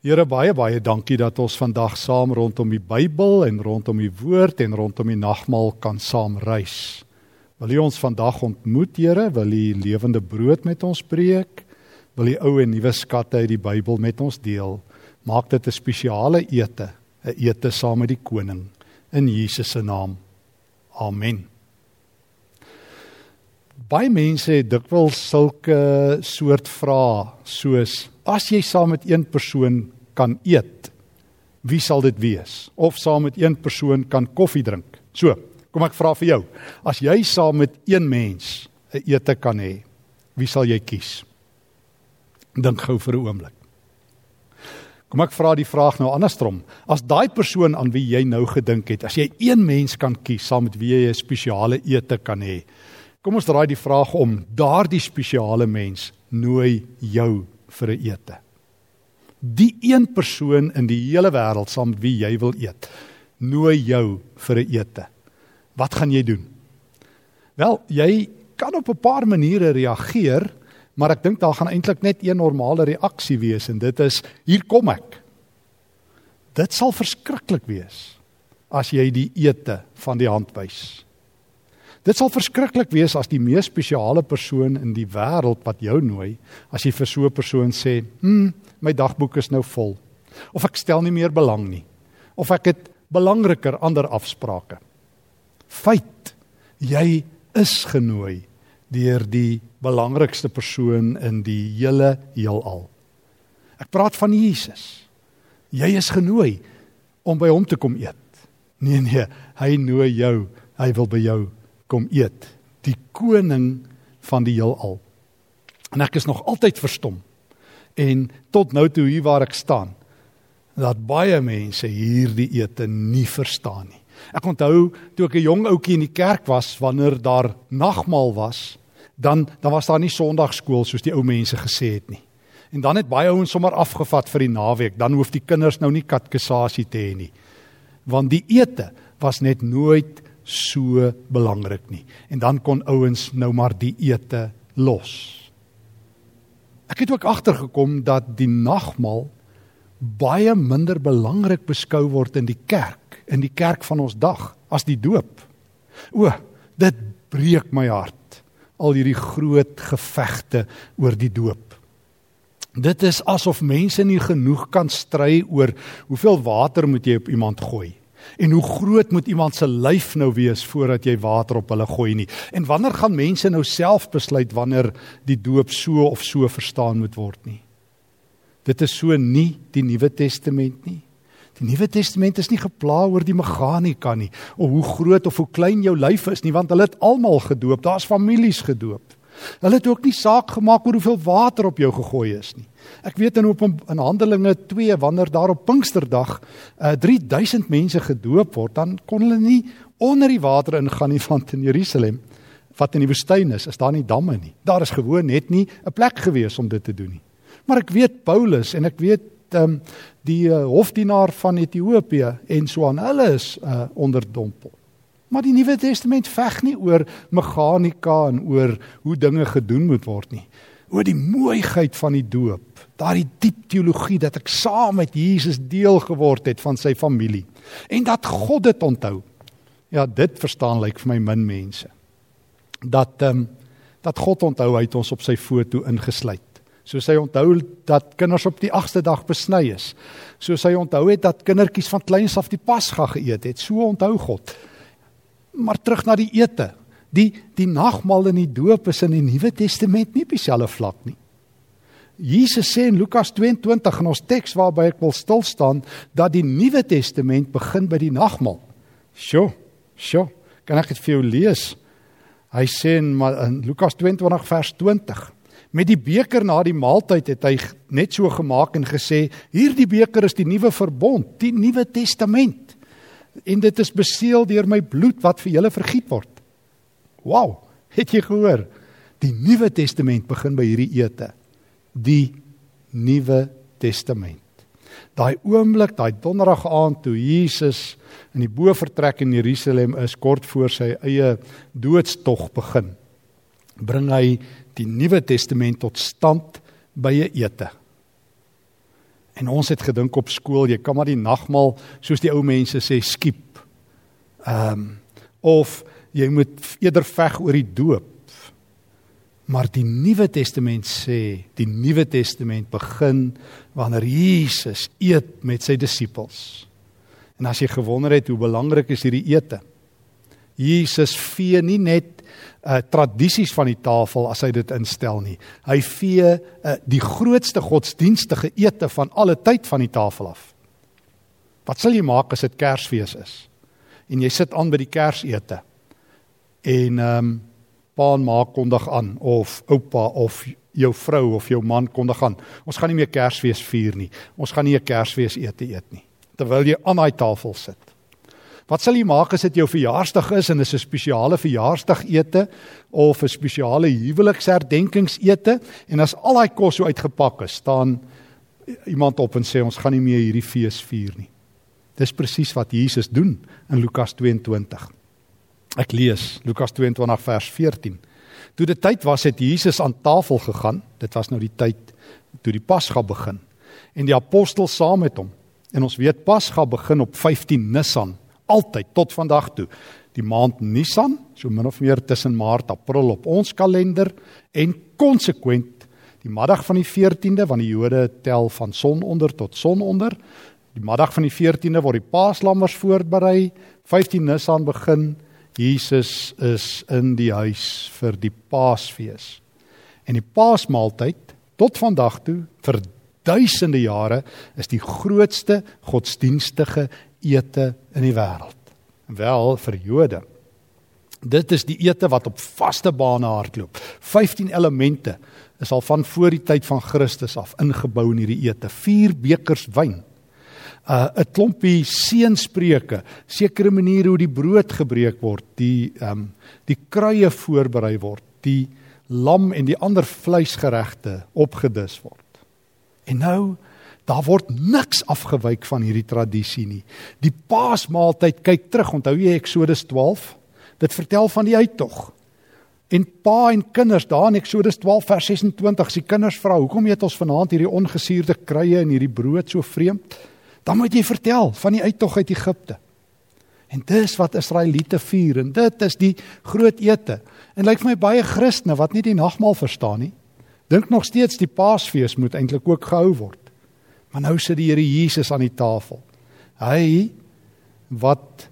Here baie baie dankie dat ons vandag saam rondom die Bybel en rondom die woord en rondom die nagmaal kan saam reis. Wil U ons vandag ontmoet, Here? Wil U lewende brood met ons breek? Wil U ou en nuwe skatte uit die Bybel met ons deel? Maak dit 'n spesiale ete, 'n ete saam met die koning in Jesus se naam. Amen. Baie mense het dikwels sulke soort vrae soos as jy saam met een persoon kan eet, wie sal dit wees? Of saam met een persoon kan koffie drink. So, kom ek vra vir jou. As jy saam met een mens 'n ete kan hê, wie sal jy kies? Dink gou vir 'n oomblik. Kom ek vra die vraag nou andersom. As daai persoon aan wie jy nou gedink het, as jy een mens kan kies saam met wie jy 'n spesiale ete kan hê. Kom ons draai die vraag om. Daardie spesiale mens nooi jou vir 'n ete. Die een persoon in die hele wêreld saam wie jy wil eet, nooi jou vir 'n ete. Wat gaan jy doen? Wel, jy kan op 'n paar maniere reageer, maar ek dink daar gaan eintlik net een normale reaksie wees en dit is hier kom ek. Dit sal verskriklik wees as jy die ete van die hand wys. Dit sal verskriklik wees as die mees spesiale persoon in die wêreld wat jou nooi, as jy vir so 'n persoon sê, "Hm, my dagboek is nou vol." Of ek stel nie meer belang nie. Of ek het belangriker ander afsprake. Feit, jy is genooi deur die belangrikste persoon in die hele heelal. Ek praat van Jesus. Jy is genooi om by hom te kom eet. Nee nee, hy nooi jou. Hy wil by jou kom eet, die koning van die heelal. En ek is nog altyd verstom. En tot nou toe hier waar ek staan, dat baie mense hierdie ete nie verstaan nie. Ek onthou toe ek 'n jong ouetjie in die kerk was wanneer daar nagmaal was, dan dan was daar nie Sondagskool soos die ou mense gesê het nie. En dan het baie ouens sommer afgevat vir die naweek, dan hoef die kinders nou nie katkesasie te hê nie. Want die ete was net nooit so belangrik nie. En dan kon ouens nou maar die ete los. Ek het ook agtergekom dat die nagmaal baie minder belangrik beskou word in die kerk, in die kerk van ons dag as die doop. O, dit breek my hart al hierdie groot gevegte oor die doop. Dit is asof mense nie genoeg kan stry oor hoeveel water moet jy op iemand gooi En hoe groot moet iemand se lyf nou wees voordat jy water op hulle gooi nie? En wanneer gaan mense nou self besluit wanneer die doop so of so verstaan moet word nie? Dit is so nie die Nuwe Testament nie. Die Nuwe Testament is nie gepla oor die meganika nie, of hoe groot of hoe klein jou lyf is nie, want hulle het almal gedoop. Daar's families gedoop. Hulle het ook nie saak gemaak oor hoeveel water op jou gegooi is nie. Ek weet in op in Handelinge 2 wanneer daar op Pinksterdag uh, 3000 mense gedoop word, dan kon hulle nie onder die water ingaan nie van in Jerusalem wat in die woestyn is, is daar nie damme nie. Daar is gewoon net nie 'n plek gewees om dit te doen nie. Maar ek weet Paulus en ek weet um, die uh, hofdienaar van Ethiopië en so aan hulle is uh, onderdompel. Maar die Nuwe Testament veg nie oor meganika en oor hoe dinge gedoen moet word nie. Oor die mooiheid van die doop, daardie diep teologie dat ek saam met Jesus deel geword het van sy familie en dat God dit onthou. Ja, dit verstaan lyk vir my min mense. Dat ehm um, dat God onthou hy het ons op sy foto ingesluit. Soos hy onthou dat kinders op die 8ste dag besny is. Soos hy onthou het dat kindertjies van kleins af die Pasga geëet het. So onthou God maar terug na die ete. Die die nagmaal en die doop is in die Nuwe Testament nie op dieselfde vlak nie. Jesus sê in Lukas 22 in ons teks waarby ek wil stil staan dat die Nuwe Testament begin by die nagmaal. Sjoe, sjoe, kan ek dit vir jou lees? Hy sê in, in Lukas 22 vers 20 Met die beker na die maaltyd het hy net so gemaak en gesê: "Hierdie beker is die nuwe verbond, die nuwe testament en dit is beseël deur my bloed wat vir julle vergiet word. Wow, het jy gehoor? Die Nuwe Testament begin by hierdie ete. Die Nuwe Testament. Daai oomblik, daai donderdag aand toe Jesus in die bovertrek in Jerusalem is kort voor sy eie doodstog begin, bring hy die Nuwe Testament tot stand by 'n ete. En ons het gedink op skool, jy kan maar die nagmaal soos die ou mense sê skiep. Ehm um, of jy moet eerder veg oor die doop. Maar die Nuwe Testament sê, die Nuwe Testament begin wanneer Jesus eet met sy disippels. En as jy gewonder het hoe belangrik is hierdie ete. Jesus vee nie net uh tradisies van die tafel as hy dit instel nie. Hy vee uh, die grootste godsdienstige ete van alle tyd van die tafel af. Wat sal jy maak as dit Kersfees is? En jy sit aan by die Kersete. En ehm um, pa en ma kondig aan of oupa of jou vrou of jou man kondig aan. Ons gaan nie meer Kersfees vier nie. Ons gaan nie 'n Kersfees ete eet nie terwyl jy aan daai tafel sit. Wat sal jy maak as dit jou verjaarsdag is en dis 'n spesiale verjaarsdagete of 'n spesiale huweliksherdenkingsete en as al daai kos so uitgepak is, staan iemand op en sê ons gaan nie meer hierdie fees vier nie. Dis presies wat Jesus doen in Lukas 22. Ek lees Lukas 22 vers 14. Toe dit tyd was het Jesus aan tafel gegaan. Dit was nou die tyd toe die Pasga begin en die apostels saam met hom. En ons weet Pasga begin op 15 Nisan, altyd tot vandag toe. Die maand Nisan, so min of meer tussen Maart April op ons kalender en konsekwent die middag van die 14de want die Jode tel van sononder tot sononder. Die middag van die 14de word die Paaslammers voorberei. 15 Nisan begin Jesus is in die huis vir die Paasfees. En die Paasmaaltyd tot vandag toe vir duisende jare is die grootste godsdienstige ete in die wêreld. Wel vir Jode. Dit is die ete wat op vaste bane hardloop. 15 elemente is al van voor die tyd van Christus af ingebou in hierdie ete. 4 bekers wyn uh 'n klompie seënspreuke, sekere maniere hoe die brood gebreek word, die ehm um, die kruie voorberei word, die lam en die ander vleisgeregte opgedis word. En nou daar word niks afgewyk van hierdie tradisie nie. Die Paasmaaltyd kyk terug, onthou jy Eksodus 12? Dit vertel van die uittog. En pa en kinders daar in Eksodus 12 vers 26, die kinders vra, "Hoekom eet ons vanaand hierdie ongesuurde kruie en hierdie brood so vreemd?" Dan moet jy vertel van die uittog uit Egipte. En dis wat Israeliete vier en dit is die groot ete. En lyk vir my baie Christene wat nie die nagmaal verstaan nie, dink nog steeds die Paasfees moet eintlik ook gehou word. Maar nou sit die Here Jesus aan die tafel. Hy wat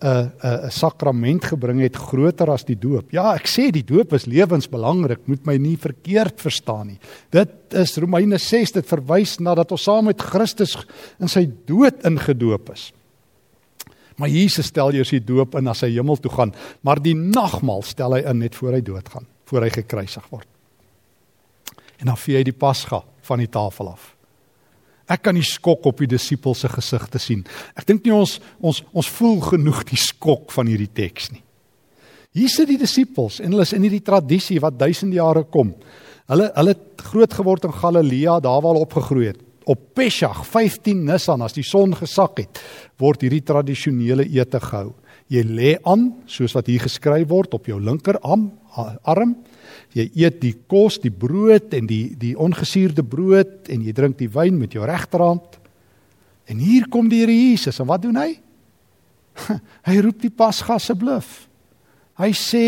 'n 'n 'n sakrament gebring het groter as die doop. Ja, ek sê die doop is lewensbelangrik, moet my nie verkeerd verstaan nie. Dit is Romeine 6 dit verwys na dat ons saam met Christus in sy dood ingedoop is. Maar Jesus stel eers die doop in as hy hemel toe gaan, maar die nagmaal stel hy in net voor hy doodgaan, voor hy gekruisig word. En dan vee hy die pasga van die tafel af. Ek kan die skok op die disippels se gesigte sien. Ek dink nie ons ons ons voel genoeg die skok van hierdie teks nie. Hier sit die disippels en hulle is in hierdie tradisie wat duisende jare kom. Hulle hulle het groot geword in Galilea, daar waar hulle opgegroei het. Op Pesach 15 Nisan as die son gesak het, word hierdie tradisionele ete gehou. Jy lê aan, soos wat hier geskryf word, op jou linkerarm, arm jy eet die kos, die brood en die die ongesuurde brood en jy drink die wyn met jou regterhand. En hier kom die Here Jesus en wat doen hy? Hy roep die pasga asseblief. Hy sê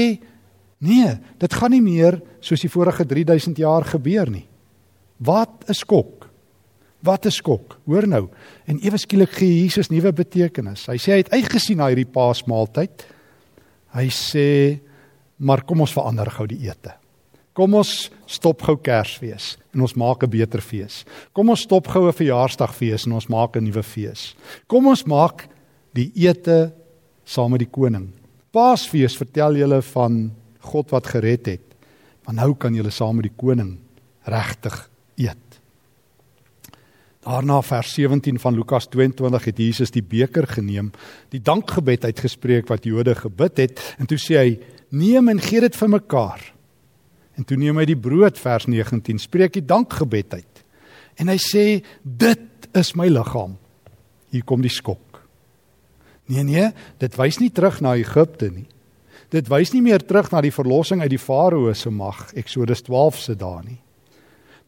nee, dit gaan nie meer soos die vorige 3000 jaar gebeur nie. Wat 'n skok. Wat 'n skok. Hoor nou. En ewe skielik gee Jesus nuwe betekenis. Hy sê hy het uitgesien na hierdie paasmaaltyd. Hy sê maar kom ons verander gou die ete. Kom ons stop gou Kersfees en ons maak 'n beter fees. Kom ons stop gou 'n verjaarsdagfees en ons maak 'n nuwe fees. Kom ons maak die ete saam met die koning. Paasfees vertel julle van God wat gered het. Maar nou kan julle saam met die koning regtig eet. Daarna vers 17 van Lukas 22 het Jesus die beker geneem, die dankgebed uitgespreek wat Jode gebid het en toe sê hy: "Neem en gee dit vir mekaar." En toe neem hy die brood vers 19, spreek die dankgebed uit. En hy sê dit is my liggaam. Hier kom die skok. Nee nee, dit wys nie terug na Egipte nie. Dit wys nie meer terug na die verlossing uit die farao se mag, Eksodus 12 se dae nie.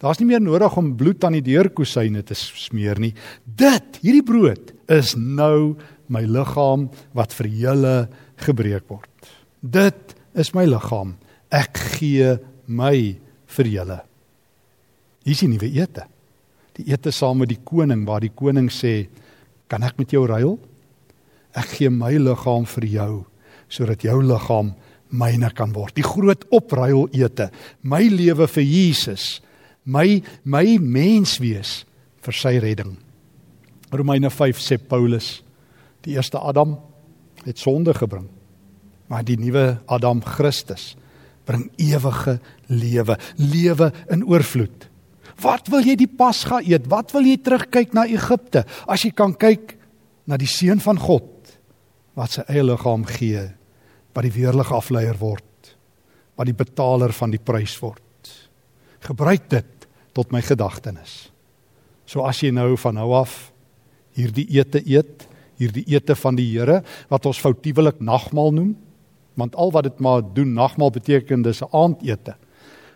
Daar's nie meer nodig om bloed aan die deurkusyne te smeer nie. Dit, hierdie brood is nou my liggaam wat vir julle gebreek word. Dit is my liggaam. Ek gee my vir julle. Hier is die nuwe ete. Die ete saam met die koning waar die koning sê, "Kan ek met jou ruil? Ek gee my liggaam vir jou sodat jou liggaam myne kan word. Die groot opruil ete, my lewe vir Jesus, my my mens wees vir sy redding." Romeine 5 sê Paulus, die eerste Adam het sonde gebring, maar die nuwe Adam Christus bring ewige lewe, lewe in oorvloed. Wat wil jy die Pasga eet? Wat wil jy terugkyk na Egipte? As jy kan kyk na die seun van God wat sy eie liggaam gee, wat die weerlige afleier word, wat die betaler van die prys word. Gebruik dit tot my gedagtenis. So as jy nou van nou af hierdie ete eet, hierdie ete van die Here wat ons foutiewelik nagmaal noem, want al wat dit maar doen nagmaal beteken dis 'n aandete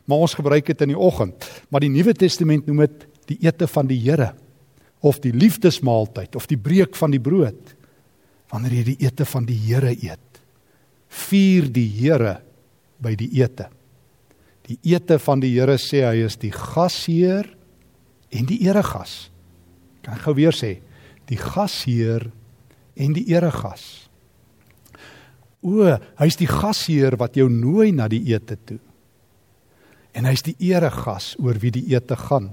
maar ons gebruik dit in die oggend. Maar die Nuwe Testament noem dit die ete van die Here of die liefdesmaaltyd of die breek van die brood. Wanneer jy die ete van die Here eet, vier die Here by die ete. Die ete van die Here sê hy is die gasheer en die eregas. Kan ek gou weer sê, die gasheer en die eregas. O, hy's die gasheer wat jou nooi na die ete toe en hy's die eregas oor wie die ete gaan.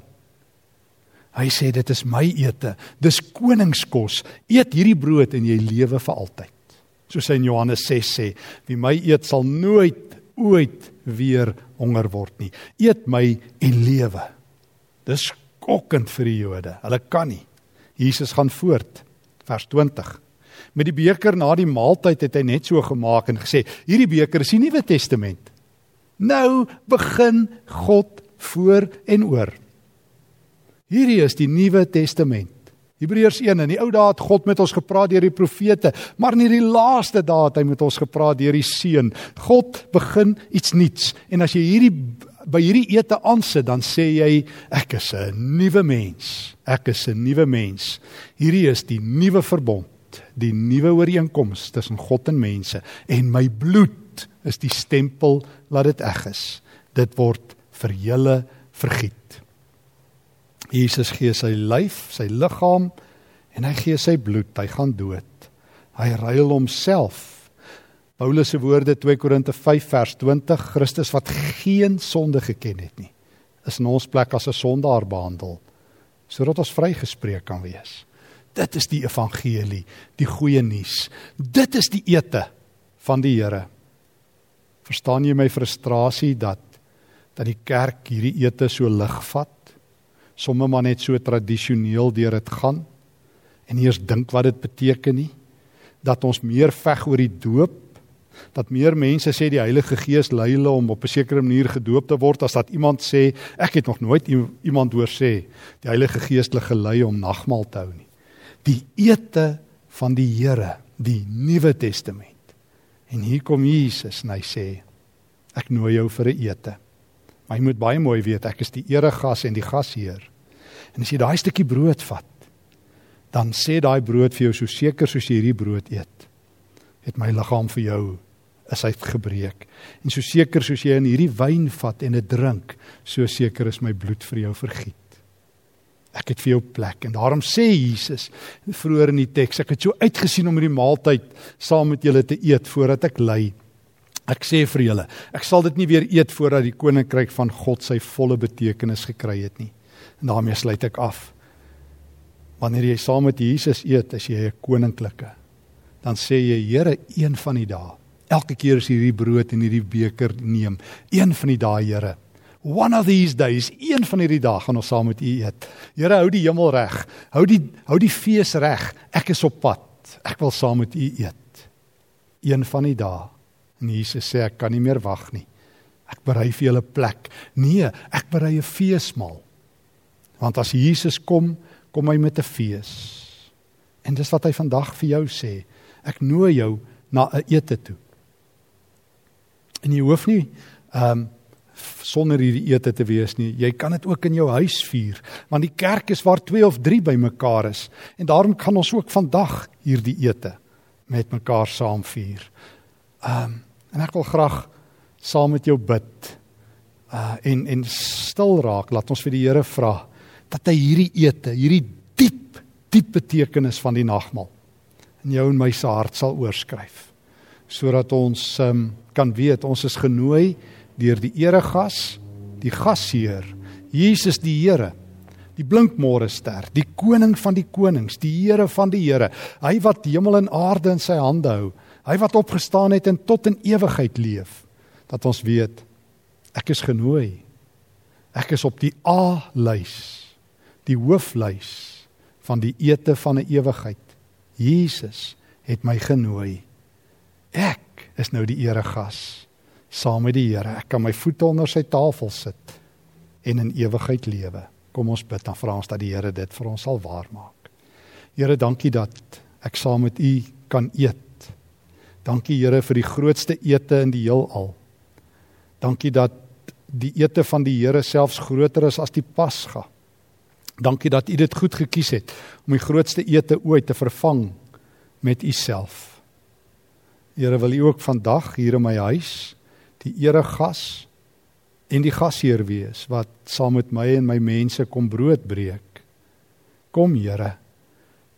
Hy sê dit is my ete, dis koningskos. Eet hierdie brood en jy lewe vir altyd. Soos hy in Johannes 6 sê, wie my eet sal nooit ooit weer honger word nie. Eet my en lewe. Dis skokkend vir die Jode. Hulle kan nie. Jesus gaan voort. Vers 20. Met die beker na die maaltyd het hy net so gemaak en gesê: "Hierdie beker is die Nuwe Testament. Nou begin God voor en oor. Hierdie is die Nuwe Testament. Hebreërs 1 in die ou dae het God met ons gepraat deur die profete, maar in hierdie laaste dae het hy met ons gepraat deur die Seun. God begin iets nuuts en as jy hierdie by hierdie ete aansit, dan sê jy ek is 'n nuwe mens. Ek is 'n nuwe mens. Hierdie is die nuwe verbond, die nuwe ooreenkoms tussen God en mense en my bloed is die stempel laat dit eg is. Dit word vir julle vergiet. Jesus gee sy lyf, sy liggaam en hy gee sy bloed. Hy gaan dood. Hy ruil homself. Paulus se woorde 2 Korinte 5 vers 20 Christus wat geen sonde geken het nie is in ons plek as 'n sondaar behandel sodat ons vrygespreek kan wees. Dit is die evangelie, die goeie nuus. Dit is die ete van die Here. Verstaan jy my frustrasie dat dat die kerk hierdie ete so lig vat? Sommige maar net so tradisioneel deur dit gaan en eers dink wat dit beteken nie. Dat ons meer veg oor die doop, dat meer mense sê die Heilige Gees lei hulle om op 'n sekere manier gedoop te word as dat iemand sê ek het nog nooit iemand hoor sê die Heilige Gees het gelei om nagmaal te hou nie. Die ete van die Here, die Nuwe Testament En hier kom Jesus en hy sê ek nooi jou vir 'n ete. Maar jy moet baie mooi weet ek is die eregas en die gasheer. En as jy daai stukkie brood vat, dan sê daai brood vir jou so seker soos jy hierdie brood eet, het my liggaam vir jou is uitgebreek. En so seker soos jy in hierdie wyn vat en dit drink, so seker is my bloed vir jou vergiet. Ek het vir jou plek en daarom sê Jesus vroeër in die teks ek het so uitgesien om hierdie maaltyd saam met julle te eet voordat ek ly. Ek sê vir julle, ek sal dit nie weer eet voordat die koninkryk van God sy volle betekenis gekry het nie. En daarmee sluit ek af. Wanneer jy saam met Jesus eet, as jy 'n koninklike, dan sê jy Here, een van die dae, elke keer as hierdie brood en hierdie beker neem, een van die dae, Here, One of these days, een van hierdie dae gaan ons saam met U eet. Here, hou die hemel reg. Hou die hou die fees reg. Ek is op pad. Ek wil saam met U eet. Een van die dae. En Jesus sê ek kan nie meer wag nie. Ek berei vir julle plek. Nee, ek berei 'n feesmaal. Want as Jesus kom, kom hy met 'n fees. En dis wat hy vandag vir jou sê. Ek nooi jou na 'n ete toe. En jy hoef nie ehm um, sonder hierdie ete te wees nie. Jy kan dit ook in jou huis vier, want die kerk is waar 2 of 3 bymekaar is. En daarom kan ons ook vandag hierdie ete met mekaar saam vier. Ehm um, en ek wil graag saam met jou bid. Uh en en stil raak, laat ons vir die Here vra dat hy hierdie ete, hierdie diep diep betekenis van die nagmaal in jou en my se hart sal oorskryf sodat ons um, kan weet ons is genooi deur die eregas, die gasheer, Jesus die Here, die blinkmôre ster, die koning van die konings, die Here van die Here, hy wat hemel en aarde in sy hande hou, hy wat opgestaan het en tot in ewigheid leef, dat ons weet ek is genooi. Ek is op die A-lys, die hooflys van die ete van 'n ewigheid. Jesus het my genooi. Ek is nou die eregas saam met die Here. Ek kan my voete onder sy tafel sit en in ewigheid lewe. Kom ons bid dan vra ons dat die Here dit vir ons sal waarmaak. Here, dankie dat ek saam met U kan eet. Dankie Here vir die grootste ete in die heelal. Dankie dat die ete van die Here selfs groter is as die Pasga. Dankie dat U dit goed gekies het om die grootste ete ooit te vervang met U self. Here, wil U ook vandag hier in my huis die eregas en die gasheer wees wat saam met my en my mense kom brood breek. Kom Here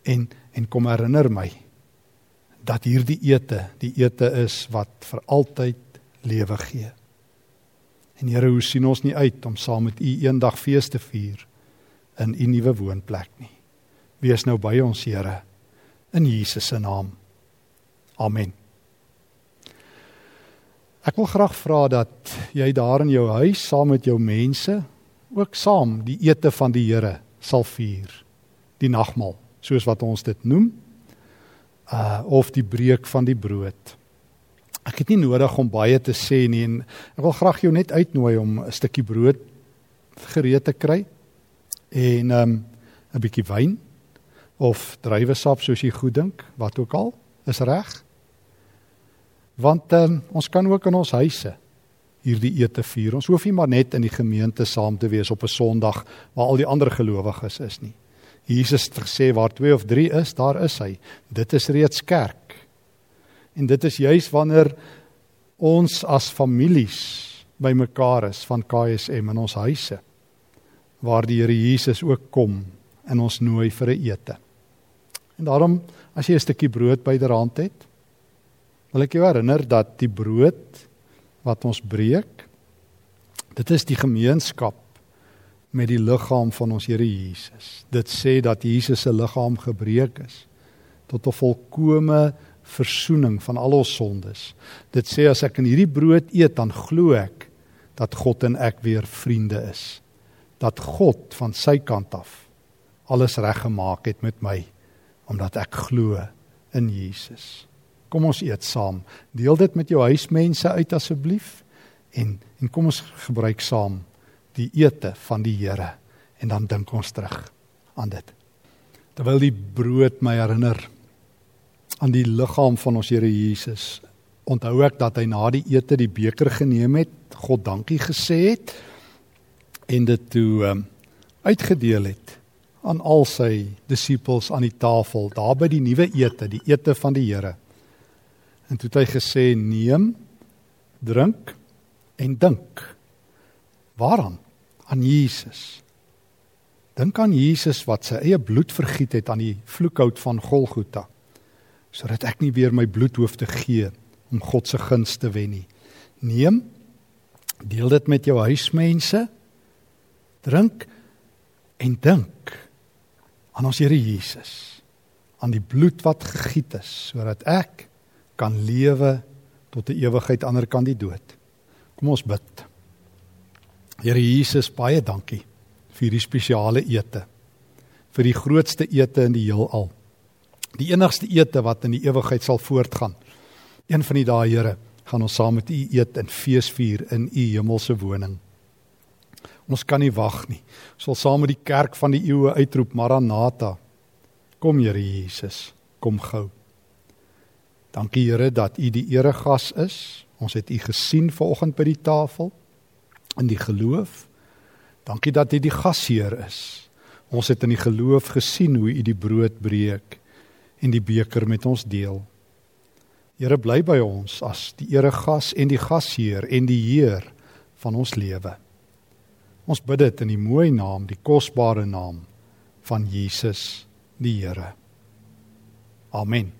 en en kom herinner my dat hierdie ete die ete is wat vir altyd lewe gee. En Here, hoe sien ons nie uit om saam met U eendag fees te vier in U nuwe woonplek nie. Wees nou by ons, Here, in Jesus se naam. Amen. Ek wil graag vra dat jy daar in jou huis saam met jou mense ook saam die ete van die Here sal vier. Die nagmaal, soos wat ons dit noem, uh of die breek van die brood. Ek het nie nodig om baie te sê nie en ek wil graag jou net uitnooi om 'n stukkie brood gereed te kry en um 'n bietjie wyn of druiwesap soos jy goed dink, wat ook al, is reg. Want um, ons kan ook in ons huise hierdie ete vier. Ons hoef nie maar net in die gemeente saam te wees op 'n Sondag waar al die ander gelowiges is nie. Jesus het gesê waar 2 of 3 is, daar is hy. Dit is reeds kerk. En dit is juis wanneer ons as families bymekaar is van KSM in ons huise waar die Here Jesus ook kom en ons nooi vir 'n ete. En daarom as jy 'n stukkie brood byderhand het, wil ek jou herinner dat die brood wat ons breek dit is die gemeenskap met die liggaam van ons Here Jesus. Dit sê dat Jesus se liggaam gebreek is tot 'n volkomme verzoening van al ons sondes. Dit sê as ek in hierdie brood eet, dan glo ek dat God en ek weer vriende is. Dat God van sy kant af alles reggemaak het met my omdat ek glo in Jesus. Kom ons eet saam. Deel dit met jou huismense uit asseblief en en kom ons gebruik saam die ete van die Here en dan dink ons terug aan dit. Terwyl die brood my herinner aan die liggaam van ons Here Jesus, onthou ek dat hy na die ete die beker geneem het, God dankie gesê het en dit toe um, uitgedeel het aan al sy disippels aan die tafel daar by die nuwe ete, die ete van die Here. En toe het hy gesê: "Neem, drink en dink. Waaraan? Aan Jesus. Dink aan Jesus wat sy eie bloed vergiet het aan die vloekhout van Golgotha, sodat ek nie weer my bloed hoef te gee om God se guns te wen nie. Neem, deel dit met jou huismense. Drink en dink aan ons Here Jesus, aan die bloed wat gegiet is sodat ek kan lewe tot 'n ewigheid ander kan die dood. Kom ons bid. Here Jesus, baie dankie vir hierdie spesiale ete. Vir die grootste ete in die heelal. Die enigste ete wat in die ewigheid sal voortgaan. Een van die dae, Here, gaan ons saam met U eet en feesvier in U hemelse woning. Ons kan nie wag nie. Ons sal saam met die kerk van die eeue uitroep Maranatha. Kom Here Jesus, kom gou. Dankie Here dat U die eregas is. Ons het U gesien vanoggend by die tafel. in die geloof. Dankie dat U die gasheer is. Ons het in die geloof gesien hoe U die brood breek en die beker met ons deel. Here bly by ons as die eregas en die gasheer en die Heer van ons lewe. Ons bid dit in die mooi naam, die kosbare naam van Jesus die Here. Amen.